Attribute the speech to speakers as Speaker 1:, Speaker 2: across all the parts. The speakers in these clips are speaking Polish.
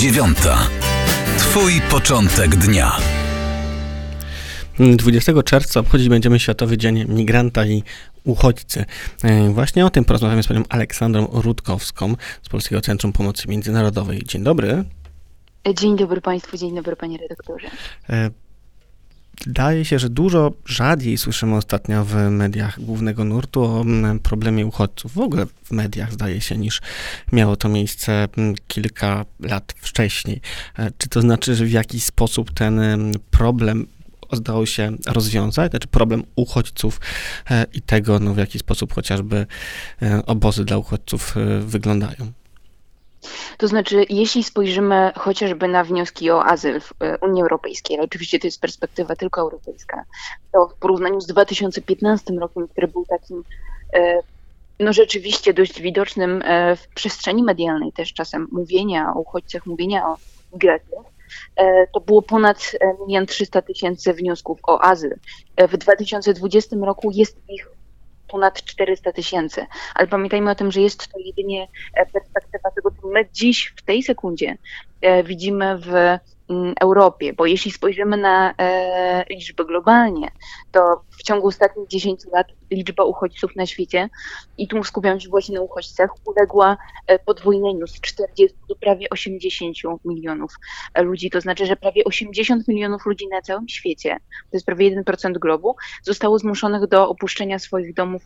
Speaker 1: dziewiąta. Twój początek dnia.
Speaker 2: 20 czerwca obchodzić będziemy Światowy Dzień Migranta i Uchodźcy. E, właśnie o tym porozmawiamy z panią Aleksandrą Rutkowską z Polskiego Centrum Pomocy Międzynarodowej. Dzień dobry.
Speaker 3: Dzień dobry Państwu, dzień dobry Panie redaktorze.
Speaker 2: Wydaje się, że dużo rzadziej słyszymy ostatnio w mediach głównego nurtu o problemie uchodźców. W ogóle w mediach zdaje się, niż miało to miejsce kilka lat wcześniej. E, czy to znaczy, że w jakiś sposób ten problem zdało się rozwiązać, znaczy problem uchodźców e, i tego, no, w jaki sposób chociażby e, obozy dla uchodźców wyglądają?
Speaker 3: To znaczy, jeśli spojrzymy chociażby na wnioski o azyl w e, Unii Europejskiej, ale oczywiście to jest perspektywa tylko europejska, to w porównaniu z 2015 rokiem, który był takim e, no rzeczywiście dość widocznym e, w przestrzeni medialnej też czasem mówienia o uchodźcach, mówienia o migracjach, to było ponad 1 300 tysięcy wniosków o azyl. W 2020 roku jest ich ponad 400 tysięcy. Ale pamiętajmy o tym, że jest to jedynie e, perspektywa tego, co my dziś, w tej sekundzie widzimy w mm, Europie, bo jeśli spojrzymy na e, liczby globalnie, to w ciągu ostatnich 10 lat liczba uchodźców na świecie, i tu skupiam się właśnie na uchodźcach, uległa e, podwójneniu z 40 do prawie 80 milionów e, ludzi. To znaczy, że prawie 80 milionów ludzi na całym świecie, to jest prawie 1% globu, zostało zmuszonych do opuszczenia swoich domów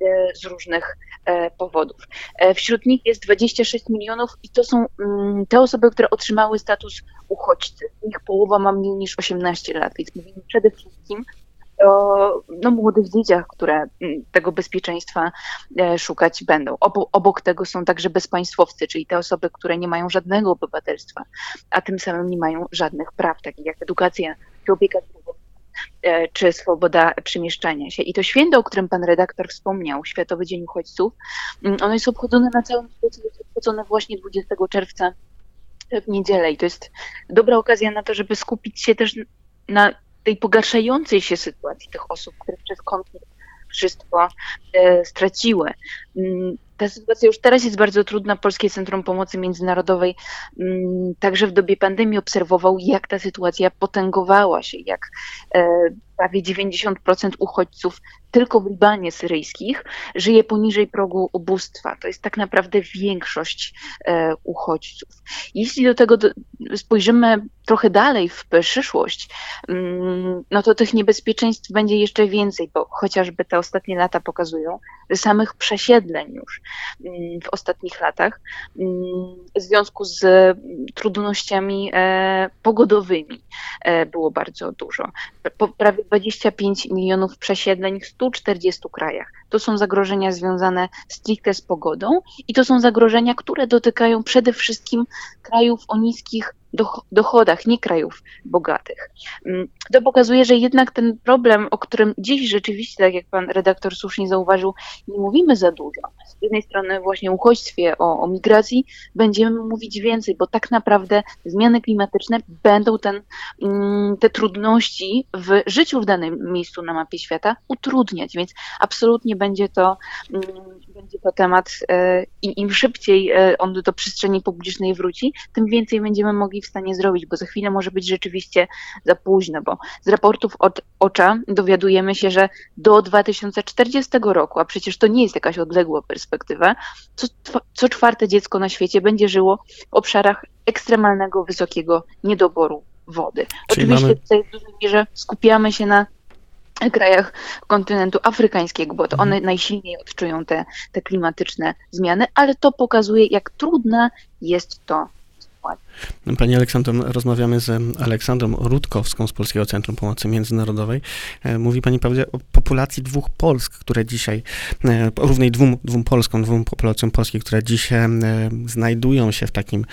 Speaker 3: e, z różnych powodów. Wśród nich jest 26 milionów i to są mm, te osoby, które otrzymały status uchodźcy. Ich połowa ma mniej niż 18 lat, więc mówimy przede wszystkim o no, młodych dzieciach, które mm, tego bezpieczeństwa e, szukać będą. Obok tego są także bezpaństwowcy, czyli te osoby, które nie mają żadnego obywatelstwa, a tym samym nie mają żadnych praw, takich jak edukacja czy opieka e, czy swoboda przemieszczania się. I to święto, o którym pan redaktor wspomniał, Światowy Dzień Uchodźców, mm, ono jest obchodzone na całym świecie, jest obchodzone właśnie 20 czerwca w niedzielę i to jest dobra okazja na to, żeby skupić się też na tej pogarszającej się sytuacji tych osób, które przez konflikt wszystko e, straciły. Mm, ta sytuacja już teraz jest bardzo trudna. Polskie Centrum Pomocy Międzynarodowej mm, także w dobie pandemii obserwował, jak ta sytuacja potęgowała się, jak e, prawie 90% uchodźców tylko w Libanie syryjskich żyje poniżej progu ubóstwa. To jest tak naprawdę większość e, uchodźców. Jeśli do tego spojrzymy trochę dalej w przyszłość, mm, no to tych niebezpieczeństw będzie jeszcze więcej, bo chociażby te ostatnie lata pokazują, że samych przesiedleń już mm, w ostatnich latach mm, w związku z trudnościami e, pogodowymi e, było bardzo dużo. Prawie 25 milionów przesiedleń w 140 krajach. To są zagrożenia związane stricte z pogodą i to są zagrożenia, które dotykają przede wszystkim krajów o niskich dochodach, nie krajów bogatych. Mm, to pokazuje, że jednak ten problem, o którym dziś rzeczywiście, tak jak pan redaktor słusznie zauważył, nie mówimy za dużo. Z jednej strony właśnie o uchodźstwie, o, o migracji będziemy mówić więcej, bo tak naprawdę zmiany klimatyczne będą ten, mm, te trudności w życiu w danym miejscu na mapie świata utrudniać, więc absolutnie będzie to, mm, będzie to temat e, i im szybciej e, on do przestrzeni publicznej wróci, tym więcej będziemy mogli w stanie zrobić, bo za chwilę może być rzeczywiście za późno, bo z raportów od OCZA dowiadujemy się, że do 2040 roku, a przecież to nie jest jakaś odległa perspektywa, co, co czwarte dziecko na świecie będzie żyło w obszarach ekstremalnego, wysokiego niedoboru wody. Czyli Oczywiście mamy... tutaj w dużej mierze skupiamy się na krajach kontynentu afrykańskiego, bo to one mhm. najsilniej odczują te, te klimatyczne zmiany, ale to pokazuje, jak trudna jest to
Speaker 2: Pani Aleksandro, rozmawiamy z Aleksandrą Rutkowską z Polskiego Centrum Pomocy Międzynarodowej. E, mówi Pani o populacji dwóch Polsk, które dzisiaj, e, równej dwóm, dwóm Polskom, dwóm populacjom polskich, które dzisiaj e, znajdują się w takim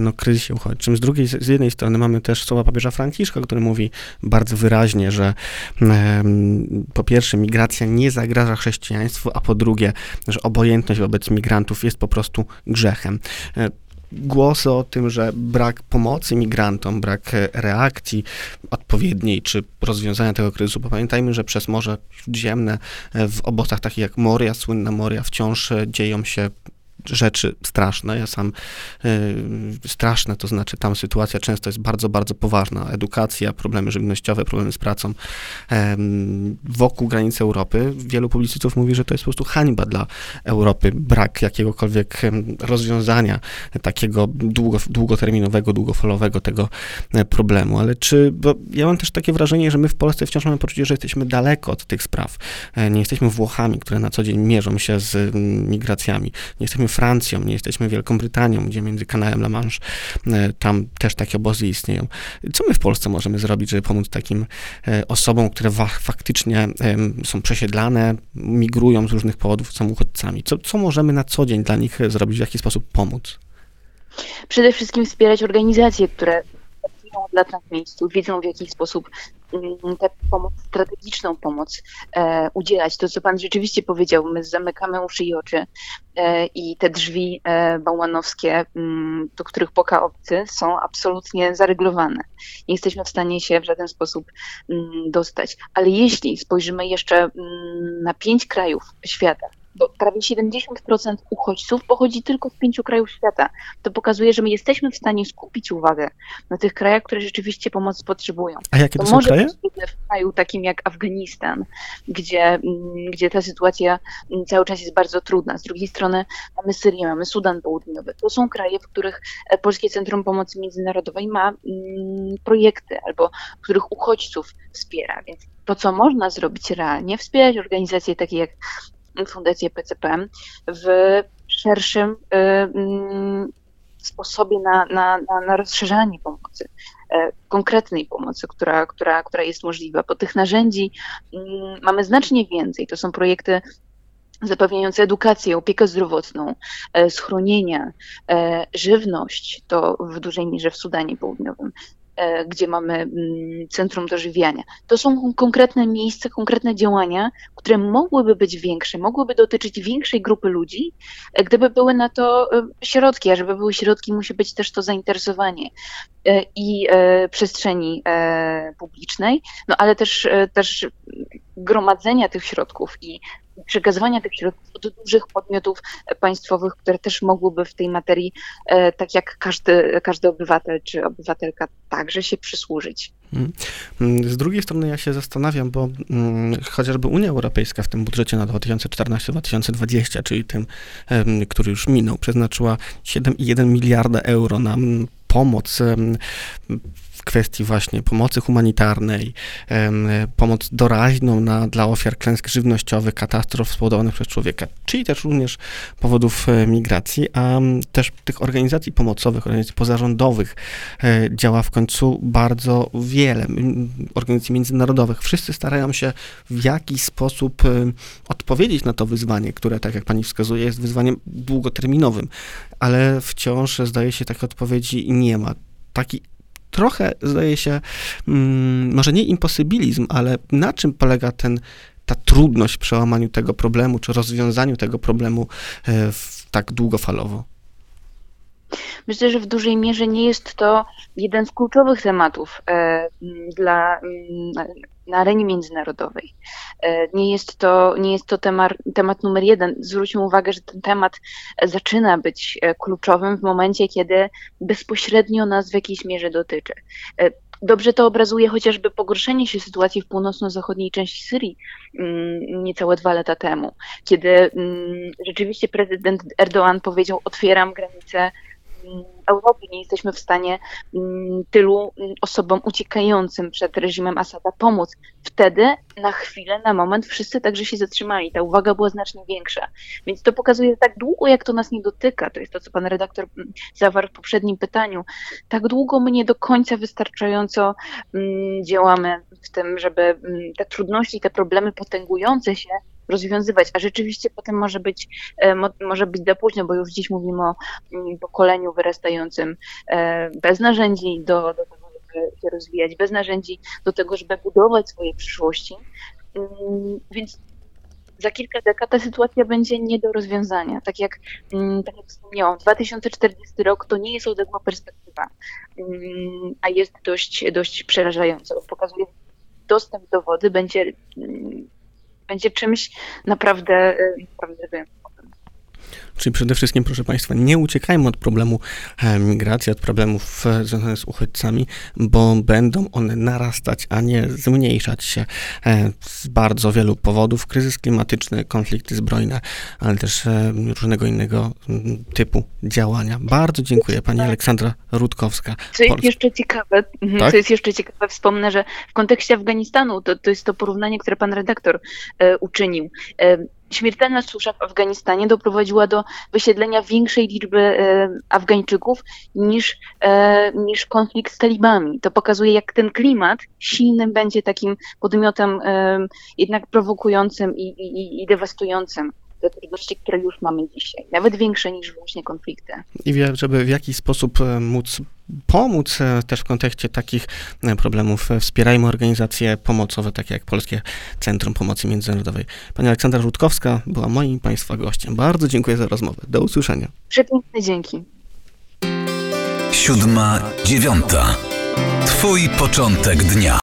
Speaker 2: no, kryzysie uchodźczym. Z drugiej, z jednej strony mamy też słowa papieża Franciszka, który mówi bardzo wyraźnie, że po pierwsze migracja nie zagraża chrześcijaństwu, a po drugie, że obojętność wobec migrantów jest po prostu grzechem głosy o tym, że brak pomocy migrantom, brak reakcji odpowiedniej, czy rozwiązania tego kryzysu, bo pamiętajmy, że przez Morze Śródziemne w obozach takich jak Moria, słynna Moria, wciąż dzieją się rzeczy straszne. Ja sam y, straszne, to znaczy tam sytuacja często jest bardzo, bardzo poważna. Edukacja, problemy żywnościowe, problemy z pracą y, wokół granicy Europy. Wielu publicystów mówi, że to jest po prostu hańba dla Europy, brak jakiegokolwiek rozwiązania takiego długo, długoterminowego, długofalowego tego e, problemu. Ale czy, bo ja mam też takie wrażenie, że my w Polsce wciąż mamy poczucie, że jesteśmy daleko od tych spraw. E, nie jesteśmy Włochami, które na co dzień mierzą się z migracjami. Nie jesteśmy Francją, nie jesteśmy Wielką Brytanią, gdzie między kanałem La Manche e, tam też takie obozy istnieją. Co my w Polsce możemy zrobić, żeby pomóc takim osobom, które faktycznie są przesiedlane, migrują z różnych powodów, są uchodźcami? Co, co możemy na co dzień dla nich zrobić, w jaki sposób pomóc?
Speaker 3: Przede wszystkim wspierać organizacje, które lat na miejscu, wiedzą w jaki sposób mm, tę pomoc, strategiczną pomoc e, udzielać. To, co Pan rzeczywiście powiedział, my zamykamy uszy i oczy e, i te drzwi e, bałwanowskie, m, mm, do których poka obcy, są absolutnie zareglowane. Nie jesteśmy w stanie się w żaden sposób m, mm, dostać. Ale jeśli spojrzymy jeszcze na pięć krajów świata, bo prawie 70% uchodźców pochodzi tylko z pięciu krajów świata. To pokazuje, że my jesteśmy w stanie skupić uwagę na tych krajach, które rzeczywiście pomocy potrzebują.
Speaker 2: A jakie
Speaker 3: to,
Speaker 2: to są
Speaker 3: może
Speaker 2: kraje?
Speaker 3: Być w kraju takim jak Afganistan, gdzie, mm, gdzie ta sytuacja mm, cały czas jest bardzo trudna. Z drugiej strony mamy Syrię, mamy Sudan Południowy. To są kraje, w których e, Polskie Centrum Pomocy Międzynarodowej ma mm, projekty albo w których uchodźców wspiera. Więc to, co można zrobić realnie, wspierać organizacje takie jak Fundację PCP w szerszym y, mm, sposobie na, na, na, na rozszerzanie pomocy, e, konkretnej pomocy, która, która, która jest możliwa. Bo tych narzędzi mm, mamy znacznie więcej. To są projekty zapewniające edukację, opiekę zdrowotną, e, schronienia, e, żywność, to w dużej mierze w Sudanie Południowym, gdzie mamy mm, centrum dożywiania. To są konkretne miejsca, konkretne działania, które mogłyby być większe, mogłyby dotyczyć większej grupy ludzi, e, gdyby były na to e, środki, a żeby były środki, musi być też to zainteresowanie i przestrzeni publicznej, no ale też, też gromadzenia tych środków i przekazywania tych środków do dużych podmiotów państwowych, które też mogłyby w tej materii, e, tak jak każdy, każdy obywatel czy obywatelka, także się przysłużyć.
Speaker 2: Mm. Mm, z drugiej strony ja się zastanawiam, bo hmm, chociażby Unia Europejska w tym budżecie na 2014-2020, czyli tym, który już minął, przeznaczyła 7,1 miliarda euro na pomoc kwestii właśnie pomocy humanitarnej, pomoc doraźną na, dla ofiar klęsk żywnościowych, katastrof spowodowanych przez człowieka, czyli też również powodów e, migracji, a też tych organizacji pomocowych, organizacji pozarządowych e, działa w końcu bardzo wiele, organizacji międzynarodowych. Wszyscy starają się w jakiś sposób e, odpowiedzieć na to wyzwanie, które, tak jak pani wskazuje, jest wyzwaniem długoterminowym, ale wciąż zdaje się takiej odpowiedzi nie ma. Taki trochę, zdaje się, mm, może nie imposybilizm, ale na czym polega ten, ta trudność w przełamaniu tego problemu, czy rozwiązaniu tego problemu e, tak długofalowo?
Speaker 3: Myślę, że w dużej mierze nie jest to jeden z kluczowych tematów e, dla, na arenie międzynarodowej. E, nie jest to, nie jest to temat, temat numer jeden. Zwróćmy uwagę, że ten temat zaczyna być e, kluczowym w momencie, kiedy bezpośrednio nas w jakiejś mierze dotyczy. Dobrze to obrazuje chociażby pogorszenie się sytuacji w północno-zachodniej części Syrii niecałe dwa lata temu, kiedy rzeczywiście prezydent Erdoğan powiedział: Otwieram granice Europy nie jesteśmy w stanie mm, tylu mm, osobom uciekającym przed reżimem Asada pomóc. Wtedy na chwilę, na moment wszyscy także się zatrzymali. Ta uwaga była znacznie większa. Więc to pokazuje, tak długo jak to nas nie dotyka, to jest to, co pan redaktor mm, zawarł w poprzednim pytaniu, tak długo my nie do końca wystarczająco działamy w tym, żeby te trudności, te problemy potęgujące się rozwiązywać, a rzeczywiście potem może być, e, może być za późno, bo już dziś mówimy o mm, pokoleniu wyrastającym e, bez narzędzi do, do tego, żeby się rozwijać, bez narzędzi do tego, żeby budować swoje przyszłości. Mm, więc za kilka dekad ta sytuacja będzie nie do rozwiązania. Tak jak, mm, tak jak wspomniałam, 2040 rok to nie jest odległa perspektywa, a jest dość, dość przerażająca. Pokazuje, dostęp do wody będzie będzie czymś naprawdę, naprawdę wyjątkowym.
Speaker 2: Czyli przede wszystkim, proszę Państwa, nie uciekajmy od problemu e, migracji, od problemów e, związanych z uchodźcami, bo będą one narastać, a nie zmniejszać się e, z bardzo wielu powodów. Kryzys klimatyczny, konflikty zbrojne, ale też różnego innego typu działania. Bardzo dziękuję Pani Aleksandra Rutkowska.
Speaker 3: Co jest
Speaker 2: Polska.
Speaker 3: jeszcze ciekawe, mhm,
Speaker 2: Tak?
Speaker 3: co jest jeszcze ciekawe, wspomnę, że w kontekście Afganistanu, to, to jest to porównanie, które pan redaktor e, uczynił. E, śmiertelna susza w Afganistanie doprowadziła do wysiedlenia większej liczby e, Afgańczyków niż, e, niż konflikt z talibami. To pokazuje, jak ten klimat silnym będzie takim podmiotem e, jednak prowokującym i, i, i dewastującym te trudności, które już mamy dzisiaj. Nawet większe niż właśnie konflikty.
Speaker 2: I żeby w jakiś sposób e, móc pomóc e, też w kontekście takich e, problemów. Wspierajmy organizacje pomocowe, takie jak Polskie Centrum Pomocy Międzynarodowej. Pani Aleksandra Rutkowska była moim i Państwa gościem. Bardzo dziękuję za rozmowę. Do usłyszenia.
Speaker 3: Przepiękne dzięki.
Speaker 1: Siódma, dziewiąta. Twój początek dnia.